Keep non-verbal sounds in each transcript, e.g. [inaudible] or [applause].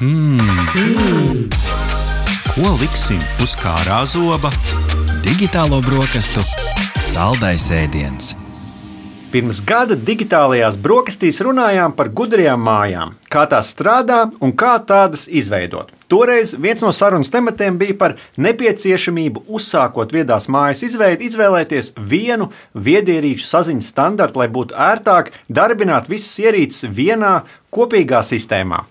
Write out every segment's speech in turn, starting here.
Hmm. Ko liksim uz kārā zoba? Digitālo brokastu saldais ēdiens. Pirms gada digitālajās brokastīs runājām par gudrajām mājām, kā tās strādā un kā tādas izveidot. Toreiz viens no sarunas tematiem bija par nepieciešamību uzsākot viedās mājas izveidi, izvēlēties vienu viedierīču saziņas standartu, lai būtu ērtāk darbināt visas ierīces vienā kopīgā sistēmā.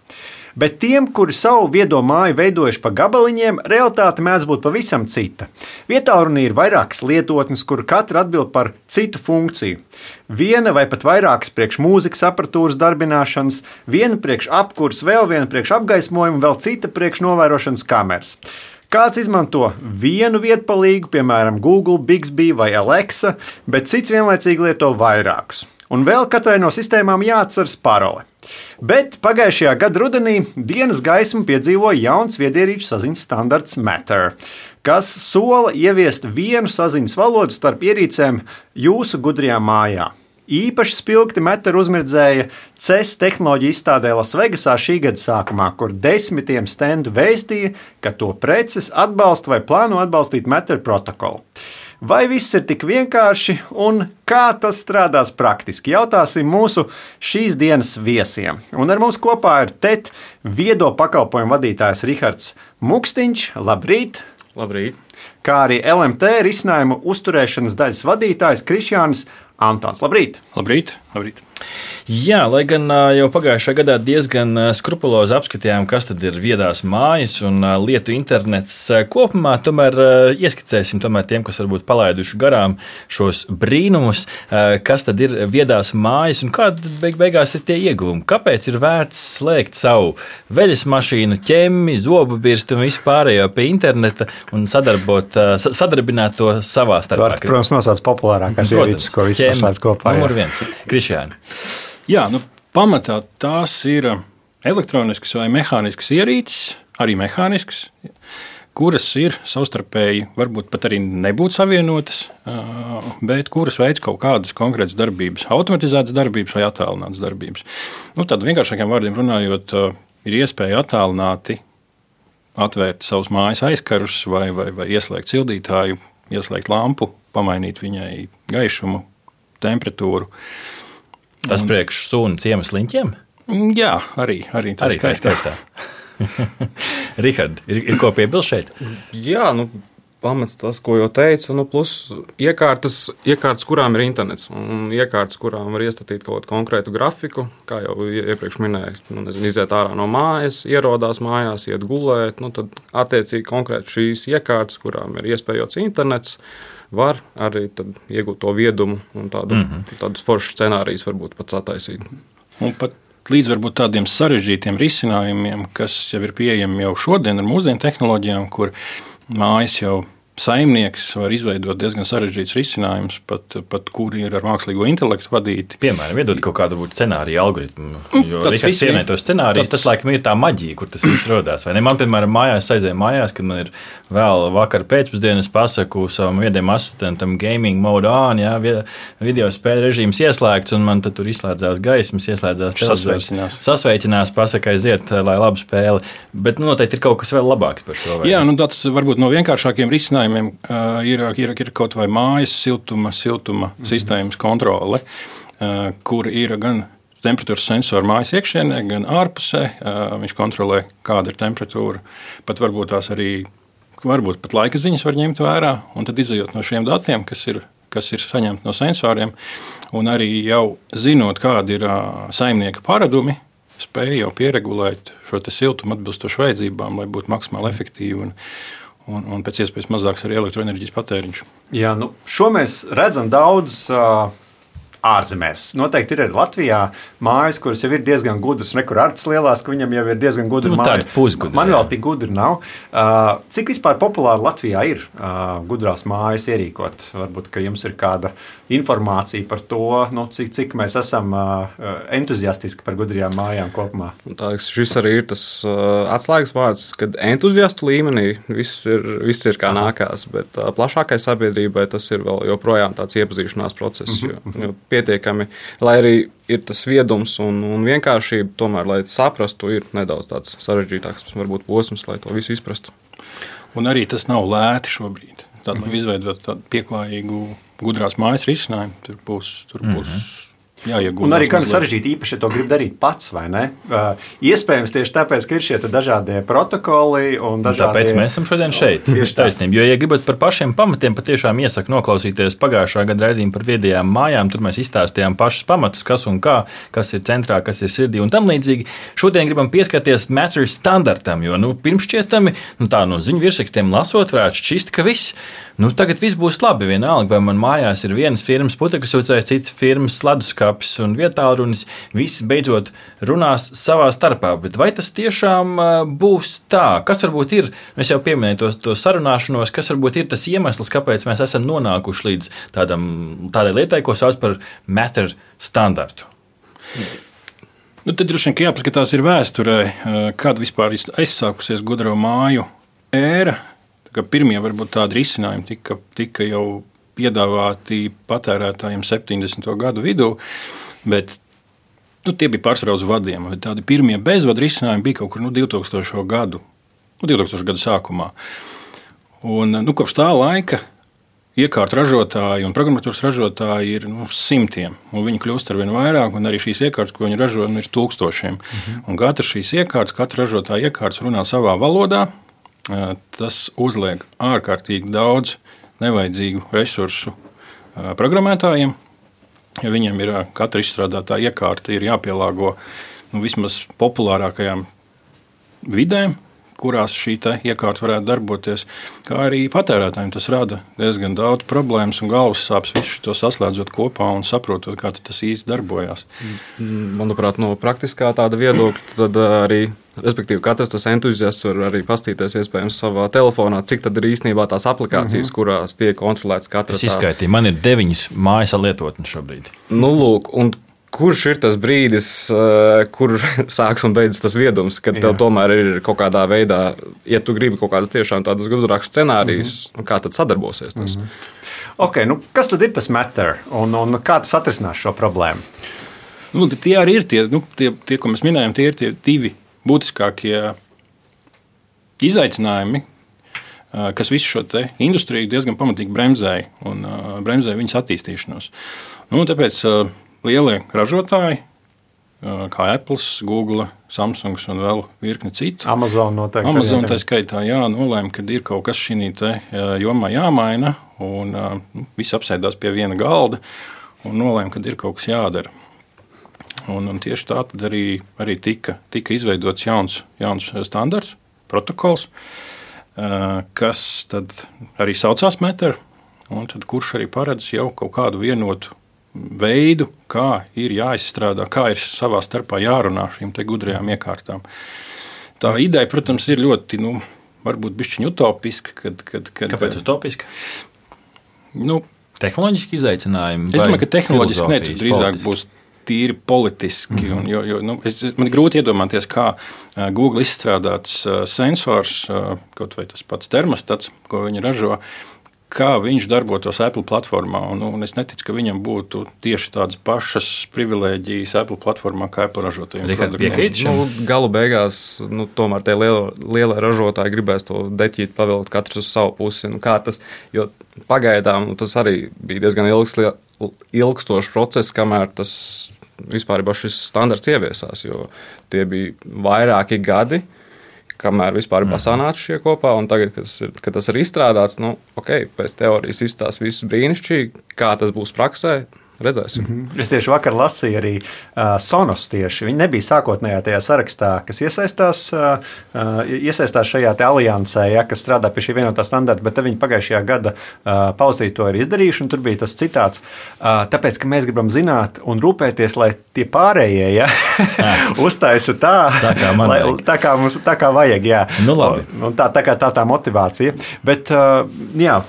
Bet tiem, kuri savu viedo māju veidojuši pa gabaliņiem, realitāte mēdz būt pavisam cita. Vietā runī ir vairākas lietotnes, kur katra atbild par citu funkciju. Viena vai pat vairākas priekš mūzikas aparatūras darbināšanas, viena priekš apkurs, vēl viena priekš apgaismojuma, vēl cita priekš novērošanas kameras. Kāds izmanto vienu vietpalīgu, piemēram, Google, Bixby vai Alexa, bet cits vienlaicīgi lieto vairākus. Un vēl katrai no sistēmām jāatceras parole. Bet pagājušajā gada rudenī dienas gaismu piedzīvoja jauns viedierīču saziņas standarts Matter, kas sola ieviest vienu saziņas valodu starp ierīcēm jūsu gudrajā mājā. Īpaši spilgti Matter uzmirdzēja CES tehnoloģiju izstādē Lasvegasā šī gada sākumā, kur desmitiem stendu vēstīja, ka to preces atbalsta vai plāno atbalstīt Matter protokolu. Vai viss ir tik vienkārši un kā tas strādās praktiski? Jautāsim mūsu šīs dienas viesiem. Un ar mums kopā ir TET viedo pakalpojumu vadītājs Rihards Mukstiņš. Labrīt! Labrīt! Kā arī LMT risinājumu uzturēšanas daļas vadītājs Krišjāns Antons. Labrīt! Labrīt! Labrīt. Jā, lai gan jau pagājušā gadā diezgan skrupulozi apskatījām, kas tad ir viedās mājas un lietu internets kopumā, tomēr ieskicēsim tomēr tiem, kas varbūt palaiduši garām šos brīnumus, kas tad ir viedās mājas un kāda beig beigās ir tie ieguvumi. Kāpēc ir vērts slēgt savu veļas mašīnu, ķemmi, zobu birstu un vispārējo pie interneta un sadarbot, sadarbināt to savā starpā? Tas, protams, nosauc populārākās ierīces, ko visi saslēdz kopā. Numur viens. Krišjāni. Jā, nu, pamatā tās ir elektroniskas vai mehāniskas ierīces, arī mehāniskas, kuras ir savstarpēji, varbūt pat arī nebūt savienotas, bet kuras veids kaut kādas konkrētas darbības, automatizētas darbības vai attālinātas darbības. Nu, tad vienkāršākiem vārdiem runājot, ir iespēja attālināti atvērt savus mājas aizkarus vai, vai, vai ieslēgt sildītāju, ieslēgt lampu, pamainīt viņai gaišumu, temperatūru. Uh, Tas un... priekš sunu ciemas liņķiem? Jā, arī, arī tā arī skaistā. skaistā. [laughs] Rihard, ir, ir ko piebilst šeit? Jā, nu, pamats tas, ko jau teicu, nu, plus iekārtas, iekārtas, kurām ir internets, un iekārtas, kurām var iestatīt kaut kādu konkrētu grafiku, kā jau iepriekš minēju, nu, nezinu, iziet ārā no mājas, ierodās mājās, iet gulēt, nu, tad attiecīgi konkrēti šīs iekārtas, kurām ir iespējots internets, var arī iegūt to viedumu un tādu, mm -hmm. tādus foršus scenārijus varbūt pats attaisīt. Un pat līdz varbūt tādiem sarežģītiem risinājumiem, kas jau ir pieejami jau šodien ar mūsdienu tehnoloģijām, kur mājas jau ir saimnieks var izveidot diezgan sarežģītus risinājumus, pat, pat kuri ir ar mākslīgo intelektu vadīti. Piemēram, iedot kaut kādu scenāriju algoritmu. Nu, jo tas viss ir to scenāriju, tas, tas laikam ir tā maģija, kur tas viss radās. Vai? Man, piemēram, mājās aizēju mājās, kad man ir vēl vakar pēcpusdienas pasaku savam viediem asistentam gaming mode on, jā, video spēļu režīms ieslēgts, un man tur izslēdzās gaismas, ieslēdzās sasveicinās. Sasveicinās, pasaka aiziet, lai labu spēli. Bet nu, noteikti ir kaut kas vēl labāks par šo. Jā, nu, tas varbūt no vienkāršākiem risinājumiem risinājumiem uh, ir, ir, ir kaut vai mājas siltuma, siltuma -hmm. sistēmas kontrole, kur ir gan temperatūras sensori mājas iekšienē, gan ārpusē. Viņš kontrolē, kāda ir temperatūra. Pat varbūt tās arī, varbūt pat laika ziņas var ņemt vērā. Un tad izējot no šiem datiem, kas ir, kas ir saņemti no sensoriem, un arī jau zinot, kādi ir saimnieka paradumi, spēja jau pieregulēt šo siltumu atbilstoši vajadzībām, lai būtu maksimāli efektīvi un, un, un pēc iespējas mazāks arī elektroenerģijas patēriņš. Jā, nu, šo mēs redzam daudz. Uh ārzemēs. Noteikti ir arī Latvijā mājas, kuras jau ir diezgan gudras, nekur ar tas lielās, ka viņam jau ir diezgan gudra nu, māja. Pusgudra, Man vēl tik gudra nav. Uh, cik vispār populāri Latvijā ir uh, gudrās mājas ierīkot? Varbūt, ka jums ir kāda informācija par to, nu, cik, cik mēs esam entuziastiski par gudrajām mājām kopumā. Tā, šis arī ir tas atslēgas vārds, kad entuziastu līmenī viss ir, viss ir kā nākās, bet plašākai sabiedrībai tas ir vēl joprojām tāds iepazīšanās process. Mm -hmm. jo, jo pietiekami, lai arī ir tas viedums un, un vienkāršība, tomēr, lai saprastu, ir nedaudz tāds sarežģītāks varbūt posms, lai to visu izprastu. Un arī tas nav lēti šobrīd. Tad, lai izveidotu tādu pieklājīgu, gudrās mājas risinājumu, tur būs, tur būs mm -hmm jāiegūst. Un arī gan sarežģīti, īpaši, ja to grib darīt pats, vai ne? Uh, iespējams, tieši tāpēc, ka ir šie dažādie protokoli un dažādi. Tāpēc mēs esam šodien šeit. [laughs] Tieši taisnība. Jo, ja gribat par pašiem pamatiem, patiešām iesaku noklausīties pagājušā gada raidījumu par viedajām mājām. Tur mēs izstāstījām pašus pamatus, kas un kā, kas ir centrā, kas ir sirdī un tam līdzīgi. Šodien gribam pieskarties Matter standartam, jo nu, pirmšķietami, nu, tā no ziņu virsrakstiem lasot, varētu šķist, ka viss nu, tagad viss būs labi. Vienalga, vai man mājās ir vienas firmas putekļs, vai cita firmas sladus un vietālunis, visi beidzot runās savā starpā. Bet vai tas tiešām būs tā? Kas varbūt ir, es jau pieminēju to, to sarunāšanos, kas varbūt ir tas iemesls, kāpēc mēs esam nonākuši līdz tādam, tādai lietai, ko sauc par matter standartu? Nu, tad droši vien jāpaskatās vēsturē, kad vispār aizsākusies gudro māju ēra Pirmie varbūt tādi risinājumi tika, tika jau piedāvāti patērētājiem 70. gadu vidū, bet nu, tie bija pārsvarā uz vadiem. Tādi pirmie bezvadu risinājumi bija kaut kur nu, 2000. gadu, nu, 2000. gadu sākumā. Un, nu, kopš tā laika iekārtu ražotāji un programmatūras ražotāji ir nu, simtiem. Viņi kļūst ar vien vairāk, un arī šīs iekārtas, ko viņi ražo, nu, ir tūkstošiem. Mm -hmm. Un katra šīs iekārtas, katra ražotāja iekārtas runā savā valodā, tas uzliek ārkārtīgi daudz nevajadzīgu resursu programmētājiem. Ja viņiem ir katra izstrādātā iekārta, ir jāpielāgo nu, vismaz populārākajām vidēm, kurās šī iekārta varētu darboties, kā arī patērētājiem tas rada diezgan daudz problēmas un galvas sāpes, visu to saslēdzot kopā un saprotot, kā tas īsti darbojas. Manuprāt, no praktiskā tāda viedokļa, tad arī Respektīvi, katrs tas entuziasts var arī paskatīties, iespējams, savā telefonā, cik tad ir īstenībā tās aplikācijas, mm -hmm. kurās tiek kontrolēts katrs. Es izskaitīju, tā... man ir deviņas mājas lietotnes šobrīd. Nu, lūk, un kurš ir tas brīdis, eh, kur [laughs] sāks un beidzas tas viedums, kad Jā. tev tomēr ir kaut kādā veidā, ja tu gribi kaut kādas tiešām tādas gudrākas scenārijas, mm -hmm. kā tad sadarbosies tas? Mm -hmm. okay, nu kas tad ir tas matter un, un kā tas atrisinās šo problēmu? Nu, tie arī ir tie, nu, tie, tie, ko mēs minējām, tie ir tie divi būtiskākie izaicinājumi, eh, kas visu šo industriju diezgan pamatīgi bremzēja un uh, bremzēja viņas attīstīšanos. Nu, tāpēc lielie ražotāji, kā Apple, Google, Samsung un vēl virkni citu. Amazon noteikti. Amazon tā skaitā jā, nolēma, ka ir kaut kas šī jomā jāmaina, un nu, visi apsēdās pie viena galda un nolēma, ka ir kaut kas jādara. Un, un tieši tā arī, arī tika, tika izveidots jauns, jauns standarts, protokols, kas arī saucās Meter, un kurš arī paredz jau kaut kādu vienotu veidu, kā ir jāizstrādā, kā ir savā starpā jārunā šīm gudrajām iekārtām. Tā ideja, protams, ir ļoti, nu, varbūt bišķiņa utopiska. Kad, kad, kad, Kāpēc utopiska? Nu, tehnoloģiski izaicinājumi. Es domāju, ka tehnoloģiski ne, drīzāk politiski. būs tīri politiski. Mm -hmm. un, jo, jo, nu, es, man ir grūti iedomāties, kā uh, Google izstrādāts uh, sensors, kaut vai tas pats termostats, ko viņi ražo, kā viņš darbotos Apple platformā. Un, un es neticu, ka viņam būtu tieši tādas pašas privilēģijas Apple platformā kā Apple ražotājiem. Nu, galu beigās, nu, tomēr tie lielie, ražotāji gribēs to deķīt, pavilkt katrs uz savu pusi. Nu, tas, jo pagaidām nu, tas arī bija diezgan ilgs, ilgstošs process, kamēr tas vispār šis standarts ieviesās, jo tie bija vairāki gadi kamēr vispār ir sanācis šie kopā. Tagad, kad tas, ir, kad tas ir izstrādāts, nu, ok, pēc teorijas izstāsta viss brīnišķīgi, kā tas būs praksē. Redzēsim. Mm -hmm. Es tieši vakar lasīju arī uh, Sonos. Tieši. Viņi nebija sākotnējā tajā sarakstā, kas iesaistās, uh, iesaistās šajā aliansē, ja, kas strādā pie šī vienotā standarta, bet viņi pagājušajā gada uh, pauzīt to ir izdarījuši. Tur bija tas citāts, uh, tāpēc, ka mēs gribam zināt un rūpēties, lai tie pārējie ja, [laughs] [laughs] uztaisa tā, tā kā, lai, tā kā mums tā kā vajag. Jā. Nu, labi. un tā, tā kā tā tā motivācija. Bet, uh, jā.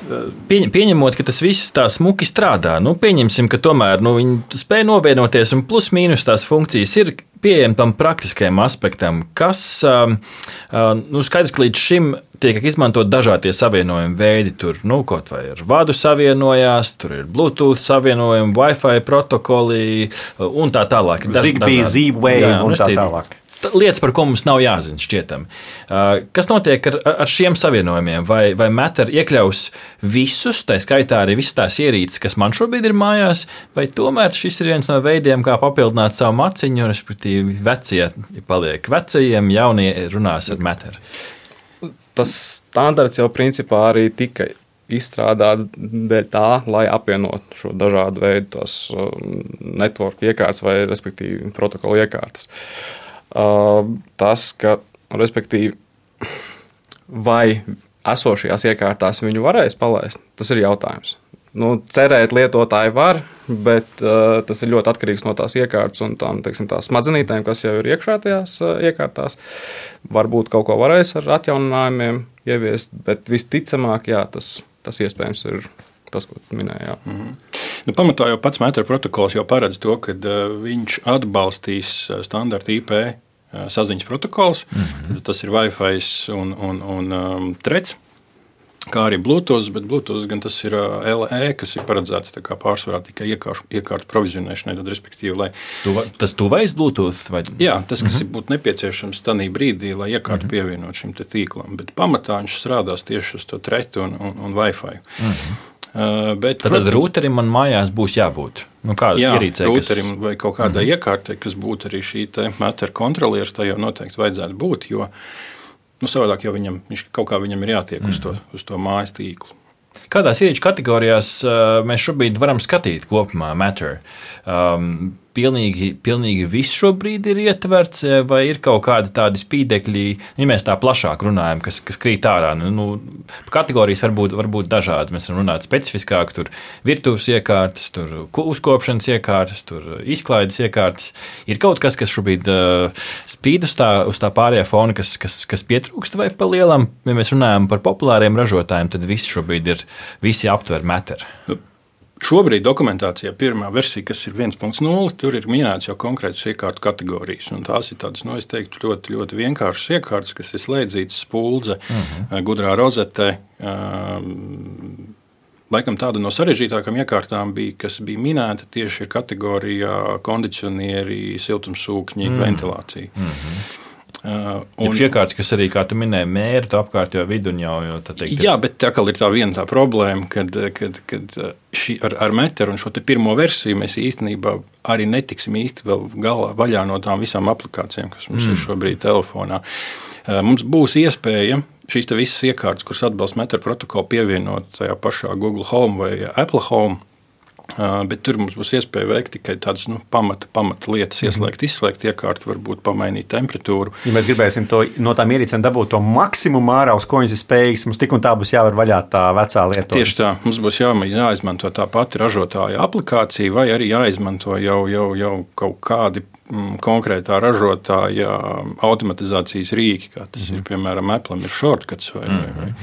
Pieņ, pieņemot, ka tas viss tā smuki strādā, nu, pieņemsim, ka tomēr tomēr nu, viņi spēj novienoties, un plus mīnus tās funkcijas ir pieejami tam praktiskajam aspektam, kas um, uh, nu, skaidrs, ka līdz šim tiek izmantot dažādi savienojumi veidi. Tur nu, kaut vai ar vadu savienojās, tur ir Bluetooth savienojumi, Wi-Fi protokoli uh, un tā tālāk. Zigbee, Z-Wave un tā tālāk lietas, par ko mums nav jāzina, šķietam. Uh, kas notiek ar, ar šiem savienojumiem? Vai, vai Matter iekļaus visus, tā skaitā arī visas tās ierīces, kas man šobrīd ir mājās, vai tomēr šis ir viens no veidiem, kā papildināt savu maciņu, respektīvi, vecie paliek vecajiem, jaunie runās ar Matter? Tas standarts jau principā arī tika izstrādāts dēļ tā, lai apvienotu šo dažādu veidu tos um, network iekārtas vai, respektīvi, protokolu iekārtas. Uh, tas, ka, respektīvi, vai esošajās iekārtās viņu varēs palaist, tas ir jautājums. Nu, cerēt, lietotāji var, bet uh, tas ir ļoti atkarīgs no tās iekārtas un tām teiksim, smadzenītēm, kas jau ir iekšā tajās uh, iekārtās. Varbūt kaut ko varēs ar atjauninājumiem ieviest, bet visticamāk, jā, tas, tas iespējams ir tas, ko minēja. Mm -hmm. nu, pamatā jau pats Mētera protokols jau paredz to, ka uh, viņš atbalstīs uh, standarta IP uh, saziņas protokols. Mm -hmm. Tas ir Wi-Fi un, un, un um, trets. Kā arī Bluetooth, bet Bluetooth gan tas ir LE, kas ir paredzēts pārsvarā tikai iekārtu, provizionēšanai. Tad, respektīvi, lai tu, tas tuvais Bluetooth vai Jā, tas, kas mm -hmm. būtu nepieciešams tajā brīdī, lai iekārtu mm -hmm. pievienot šim tīklam. Bet pamatā viņš strādās tieši uz to tretu un, un, un Wi-Fi. Mm -hmm. Uh, bet, tad, tad rūterim man mājās būs jābūt. Nu, kāda jā, ierīcē, rūterim kas... vai kaut kādai mm -hmm. iekārtai, kas būtu arī šī metra kontrolieris, tai jau noteikti vajadzētu būt. Jo nu, savādāk jau viņam, viņš kaut kā viņam ir jātiek mm -hmm. uz, to, uz to mājas tīklu. Kādās ierīču kategorijās uh, mēs šobrīd varam skatīt kopumā Matter? Um, pilnīgi, pilnīgi viss šobrīd ir ietverts, eh, vai ir kaut kādi tādi spīdekļi, ja mēs tā plašāk runājam, kas, kas krīt ārā. Nu, nu, kategorijas var būt, var būt dažādas. Mēs varam runāt specifiskāk, tur virtuves iekārtas, tur uzkopšanas iekārtas, tur izklaides iekārtas. Ir kaut kas, kas šobrīd uh, spīd uz tā, uz tā pārējā fona, kas, kas, kas pietrūkst vai pa lielam. Ja mēs runājam par populāriem ražotājiem, tad visi šobrīd ir, visi aptver meteru. Šobrīd dokumentācijā pirmā versija, kas ir 1.0, tur ir minēts jau konkrētas iekārtu kategorijas. Tās ir tādas, nu, teiktu, ļoti, ļoti vienkāršas iekārtas, kas ir slēdzītas spuldze, uh mhm. -huh. gudrā rozete. Um, Laikam tāda no sarežģītākajām iekārtām bija, kas bija minēta tieši kategorijā kondicionieri, siltumsūkņi, mm. ventilācija. Mm -hmm. Uh, un šī iekārta, kas arī, kā tu minēji, mēra to apkārtējo vidu jau. jau teikt, jā, bet tā ir tā viena tā problēma, kad, kad, kad uh, šī, ar, ar meteoru un šo pirmo versiju mēs īstenībā arī netiksim īsti vēl galā vaļā no tām visām aplikācijām, kas mums mm. ir šobrīd telefonā. Uh, mums būs iespēja šīs visas iekārtas, kuras atbalsta meteoru protokolu, pievienot tajā pašā Google Home vai Apple Home Bet tur mums būs iespēja veikt tikai tādas nu, pamata, pamata lietas, mhm. ieslēgt, izslēgt iekārtu, varbūt pamainīt temperatūru. Ja mēs gribēsim to, no tām ierīcēm dabūt to maksimumu ārā, uz ko viņas ir spējīgas, mums tik un tā būs jāvar vaļā tā vecā lieta. Tieši tā, mums būs jā, jāizmanto tā pati ražotāja aplikācija, vai arī jāizmanto jau, jau, jau kaut kādi mm, konkrētā ražotāja automatizācijas rīki, kā tas mm -hmm. ir piemēram Apple, ir shortcuts vai, mm -hmm. vai, vai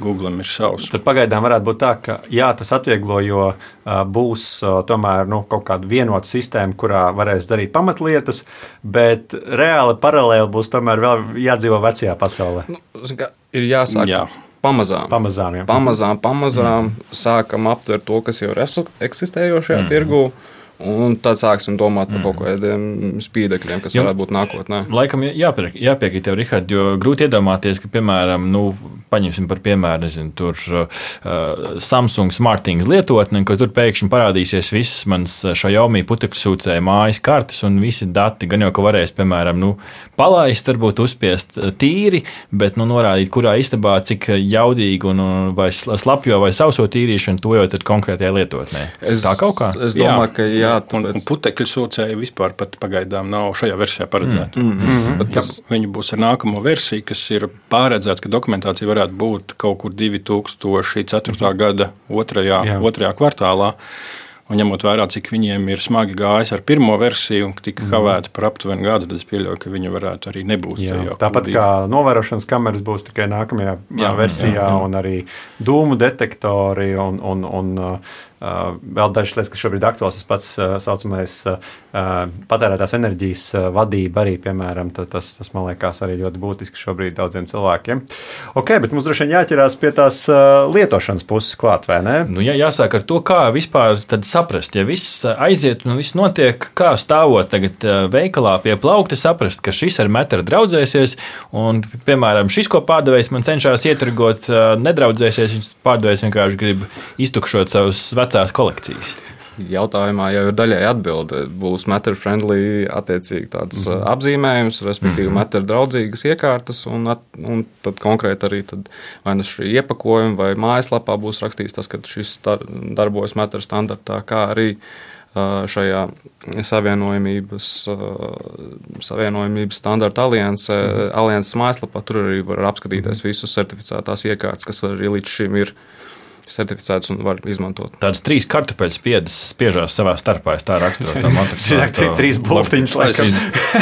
Google ir savs. Tad pagaidām varētu būt tā, ka jā, tas atvieglo, jo būs tomēr nu, kaut kāda vienota sistēma, kurā varēs darīt pamatlietas, bet reāli paralēli būs tomēr vēl jādzīvo vecajā pasaulē. Nu, kā, ir jāsāk. Jā. Pamazām, pamazām, jā. pamazām, pamazām mm. sākam aptvert to, kas jau ir eksistējošajā mm. tirgū. Un tad sāksim domāt par mm. kaut kādiem spīdekļiem, kas jo, varētu būt nākotnē. Laikam jāpiekrīt tev, Rihard, jo grūti iedomāties, ka, piemēram, nu, paņemsim par piemēru, nezinu, tur uh, Samsung Smartings lietotni, ka tur pēkšņi parādīsies visas manas Xiaomi putekļsūcēja mājas kartes un visi dati. Gan jau, ka varēs, piemēram, nu, palaist, varbūt uzspiest tīri, bet nu, norādīt, kurā istabā, cik jaudīgi un vai slapjo vai sauso tīrīšanu, to jau tad konkrētajā lietotnē. Es, tā kaut kā? Es domāju, jā. ka jā. Un, un putekļu sūcēji vispār pagaidām nav šajā versijā paredzēta. Mm, mm, mm, mm. Viņi būs ar nākamo versiju, kas ir pārredzēts, ka dokumentācija varētu būt kaut kur 2004. Mm. gada otrajā, jā. otrajā kvartālā. Un ņemot vērā, cik viņiem ir smagi gājis ar pirmo versiju, un tika mm. kavēta par aptuveni gadu, tad es pieļauju, ka viņi varētu arī nebūt. Jā, tāpat kā novērošanas kameras būs tikai nākamajā jā, versijā, jā, jā. un arī dūmu detektori un, un, un vēl dažas lietas, kas šobrīd ir aktuāls, tas pats saucamais patērētās enerģijas vadība arī, piemēram, tas, tas man liekas arī ļoti būtiski šobrīd daudziem cilvēkiem. Ok, bet mums droši vien jāķerās pie tās lietošanas puses klāt, vai ne? Nu, jā, jāsāk ar to, kā vispār saprast, ja viss aiziet un viss notiek, kā stāvot tagad veikalā pie plaukta, saprast, ka šis ar metru draudzēsies, un, piemēram, šis, ko pārdevējs man cenšas ieturgot, nedraudzēsies, viņš pārdevējs vienkārši grib iztukšot savas vecās kolekcijas. Jautājumā jau ir daļai atbilde. Būs matter friendly, attiecīgi tāds mm -hmm. apzīmējums, respektīvi mm -hmm. matter draudzīgas iekārtas, un, at, un tad konkrēti arī tad vai nu šī iepakojuma vai mājaslapā būs rakstīts tas, ka šis darbojas matter standartā, kā arī šajā savienojumības, savienojumības standarta aliansē, mm alianses mājaslapā. Tur arī var apskatīties -hmm. visus certificētās iekārtas, kas arī līdz šim ir certificēts un var izmantot. Tādas trīs kartupeļu spiedas spiežās savā starpā. Es tā raksturoju tam monētu. Trīs būtiņas, laikam.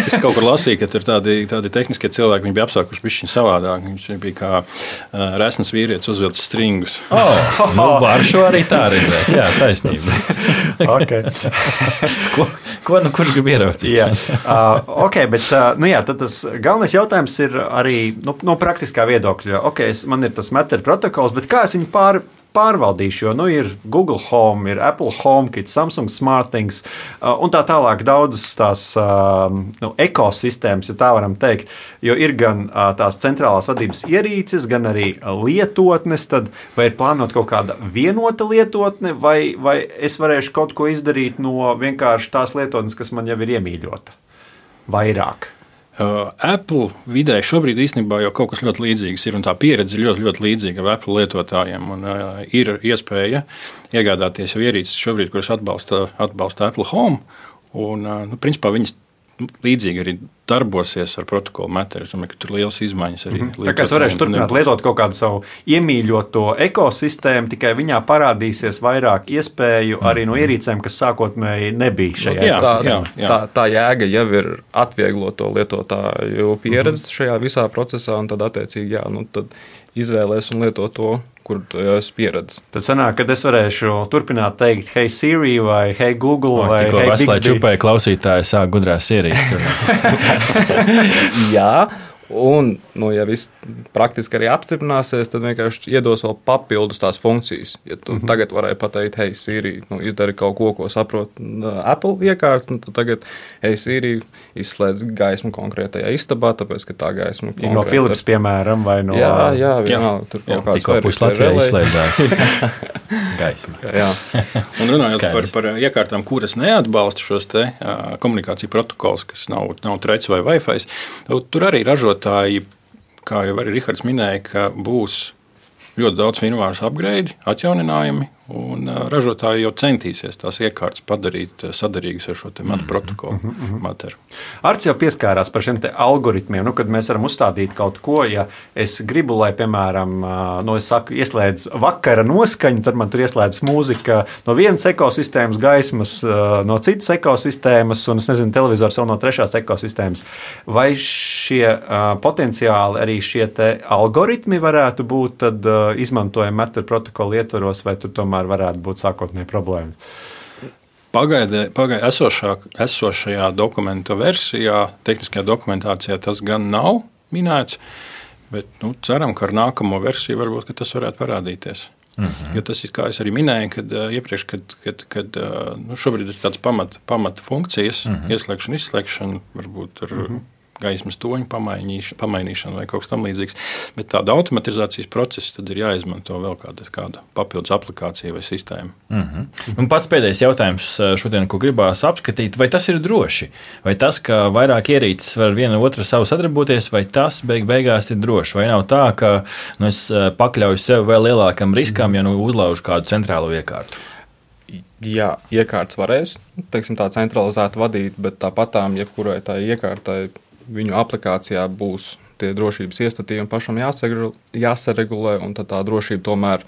es kaut kur lasīju, ka tur tādi, tādi tehniskie cilvēki, viņi bija apsākuši bišķiņ savādāk. Viņš bija kā uh, resns vīrietis uzvilcis stringus. [laughs] Oh, nu, var šo arī tā redzēt. Jā, taisnība. [laughs] okay. [laughs] ko, ko nu kurš grib ieraudzīt? jā, uh, ok, bet uh, nu jā, tas galvenais jautājums ir arī nu, no praktiskā viedokļa. Ok, es, man ir tas meteru protokols, bet kā es viņu pār pārvaldīšu, jo nu, ir Google Home, ir Apple HomeKit, Samsung SmartThings uh, un tā tālāk daudzas tās um, nu, ekosistēmas, ja tā varam teikt. Jo ir gan uh, tās centrālās vadības ierīces, gan arī lietotnes. Tad vai ir plānota kaut kāda vienota lietotne, vai, vai es varēšu kaut ko izdarīt no vienkārši tās lietotnes, kas man jau ir iemīļota? Vairāk. Uh, Apple vidē šobrīd īstenībā jau kaut kas ļoti līdzīgs ir, un tā pieredze ir ļoti, ļoti līdzīga Apple lietotājiem. Un, uh, ir iespēja iegādāties jau ierīces šobrīd, kuras atbalsta, atbalsta Apple Home. Un, uh, nu, principā viņas līdzīgi arī darbosies ar protokolu metru. Es domāju, ka tur ir liels izmaiņas arī. Mm -hmm. Tā kā es varēšu turpināt lietot kaut kādu savu iemīļoto ekosistēmu, tikai viņā parādīsies vairāk iespēju mm -hmm. arī no ierīcēm, kas sākotnēji nebija šajā jā, tā, jā, jā. Tā, tā jēga jau ir atvieglot to lietotāju pieredzi mm -hmm. šajā visā procesā, un tad attiecīgi jā, nu, tad izvēlēs un lieto to, kur esi pieredzējis. Tad sanāk, ka es varēšu turpināt teikt, hei, Siri vai hei, Google. O, vai hei, Veselē čupai klausītāji sāk gudrās ierīces. [laughs] Jā. Un, nu, ja viss praktiski arī apstiprināsies, tad vienkārši iedos vēl papildus tās funkcijas. Ja tu mm -hmm. tagad varēji pateikt, hei, Siri, nu, izdari kaut ko, ko saprot Apple iekārta, tad tagad, hei, Siri, izslēdz gaismu konkrētajā istabā, tāpēc, ka tā gaisma ir no Philips, piemēram, vai no. Jā, jā, vienalga, tur kaut kāds Latvijā izslēdzās [laughs] gaismu. jā. Un runājot par, par iekārtām, kuras neatbalsta šos te uh, komunikāciju protokols, kas nav, nav treci vai Wi-Fi, tur arī ražot ražotāji, kā jau arī Rihards minēja, būs ļoti daudz firmāru upgrade, atjauninājumi, Un ražotāji jau centīsies tās iekārtas padarīt sadarīgas ar šo matu protokolu. Mm -hmm. Materu. Arts jau pieskārās par šiem algoritmiem. Nu, kad mēs varam uzstādīt kaut ko, ja es gribu, lai, piemēram, no, nu, saku, ieslēdz vakara noskaņu, tad man tur ieslēdz mūzika no vienas ekosistēmas, gaismas no citas ekosistēmas, un es nezinu, televizors vēl no trešās ekosistēmas. Vai šie potenciāli arī šie algoritmi varētu būt tad, izmantojami matu protokolu ietvaros, vai tur tomēr tomēr varētu būt sākotnēji problēmas. Pagaidē, pagaidē esošā, esošajā dokumenta versijā, tehniskajā dokumentācijā tas gan nav minēts, bet nu, ceram, ka ar nākamo versiju varbūt tas varētu parādīties. Mm -hmm. Jo tas ir, kā jau minēju, kad, iepriekš, kad, kad, kad nu, šobrīd ir tādas pamata pamat funkcijas, mm -hmm. ieslēgšana, izslēgšana, varbūt ar mm -hmm gaismas toņu pamainīšana vai kaut kas tamlīdzīgs. Bet tāda automatizācijas procesa tad ir jāizmanto vēl kāda, kāda papildus aplikācija vai sistēma. Mm -hmm. Un pats pēdējais jautājums eh, šodien, ko gribās apskatīt, vai tas ir droši? Vai tas, ka vairāk ierīces var viena otru savu sadarboties, vai tas beig beigās ir droši? Vai nav tā, ka nu, es eh, pakļauju sev vēl lielākam riskam, ja nu uzlaužu kādu centrālu iekārtu? Jā, iekārtas varēs teiksim, tā centralizēti vadīt, bet tāpat tām jebkurai tā iekārtai viņu aplikācijā būs tie drošības iestatījumi pašam jāsaregulē, un tā drošība tomēr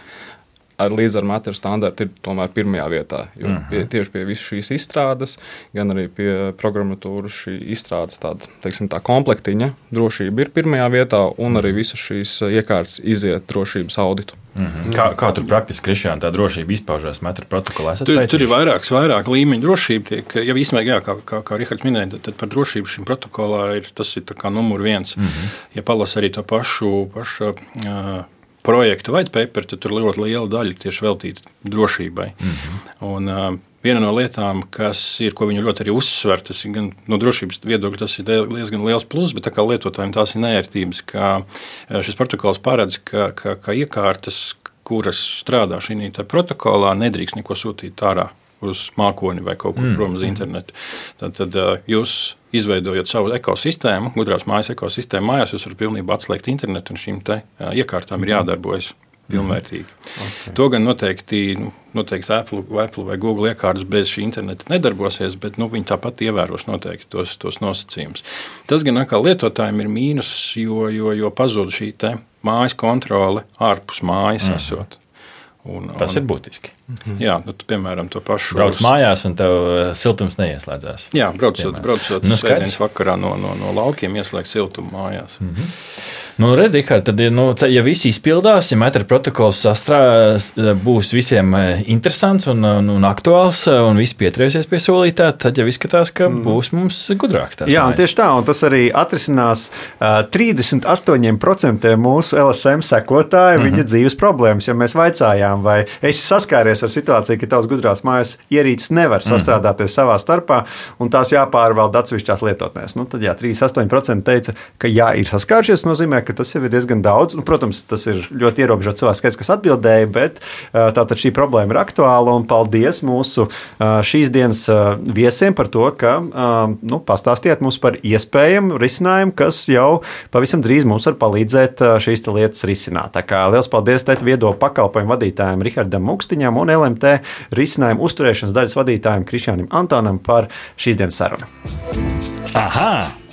ar līdz ar metru standartu ir tomēr pirmajā vietā. Jo Mhm. pie, tieši pie visas šīs izstrādes, gan arī pie programmatūras šī izstrādes tāda, teiksim, tā komplektiņa drošība ir pirmajā vietā, un arī visas šīs iekārtas iziet drošības auditu. Mhm. Kā, kā tur praktiski Krišjāna tā drošība izpaužās metra protokolā? Tur, tur ir pētījuši? vairākas, vairāk līmeņu drošība. Tiek, ja īstenībā, jā, kā, kā, kā Rihards minēja, tad, tad par drošību šim protokolā ir tas ir tā kā numur viens. Mm -hmm. Ja palasa arī to pašu, pašu uh, projektu white paper, tad tur ļoti liela daļa tieši veltīta drošībai. Mm -hmm. Un, uh, Viena no lietām, kas ir, ko viņi ļoti arī uzsver, tas ir gan no drošības viedokļa, tas ir diezgan liels pluss, bet kā lietotājiem tās ir nērtības, ka šis protokols paredz, ka, ka, ka iekārtas, kuras strādā šī protokolā, nedrīkst neko sūtīt ārā uz mākoni vai kaut kur mm. prom uz internetu. Tad, tad jūs izveidojot savu ekosistēmu, gudrās mājas ekosistēmu, mājās jūs varat pilnībā atslēgt internetu un šīm te, iekārtām ir jādarbojas pilnvērtīgi. Okay. To gan noteikti, nu, noteikti Apple, Apple vai Google iekārtas bez šī interneta nedarbosies, bet nu, viņi tāpat ievēros noteikti tos, tos nosacījumus. Tas gan atkal lietotājiem ir mīnus, jo, jo, jo pazūd šī mājas kontrole ārpus mājas mm. esot. Un, Tas un, ir būtiski. Jā, nu, tu, piemēram, to pašu. Brauc mājās, un tev siltums neieslēdzās. Jā, braucot, braucot nu, svētdienas vakarā no, no, no laukiem, ieslēgt siltumu mājās. Mm -hmm. Nu, redzi, tad, nu, ja viss izpildās, ja metra protokols sastrādās, būs visiem interesants un, un, un aktuāls, un viss pieturēsies pie solītā, tad jau izskatās, ka būs mums gudrāks. Jā, un tieši tā, un tas arī atrisinās uh, 38% mūsu LSM sekotāju mm -hmm. viņa dzīves problēmas. Jo mēs vaicājām, vai esi saskāries ar situāciju, ka tavs gudrās mājas ierīces nevar sastrādāties mm -hmm. savā starpā, un tās jāpārvalda atsevišķās lietotnēs. Nu, tad jā, 38% teica, ka jā, ir saskārušies, nozīmē, ka tas jau ir diezgan daudz. Nu, protams, tas ir ļoti ierobežots cilvēks skaits, kas atbildēja, bet tātad šī problēma ir aktuāla. Un paldies mūsu šīs dienas viesiem par to, ka nu, pastāstījāt mums par iespējamu risinājumu, kas jau pavisam drīz mums var palīdzēt šīs lietas risināt. Tā kā liels paldies teikt viedo pakalpojumu vadītājiem Rihardam Mukstiņam un LMT risinājumu uzturēšanas daļas vadītājiem Krišānam Antonam par šīs dienas sarunu. Aha!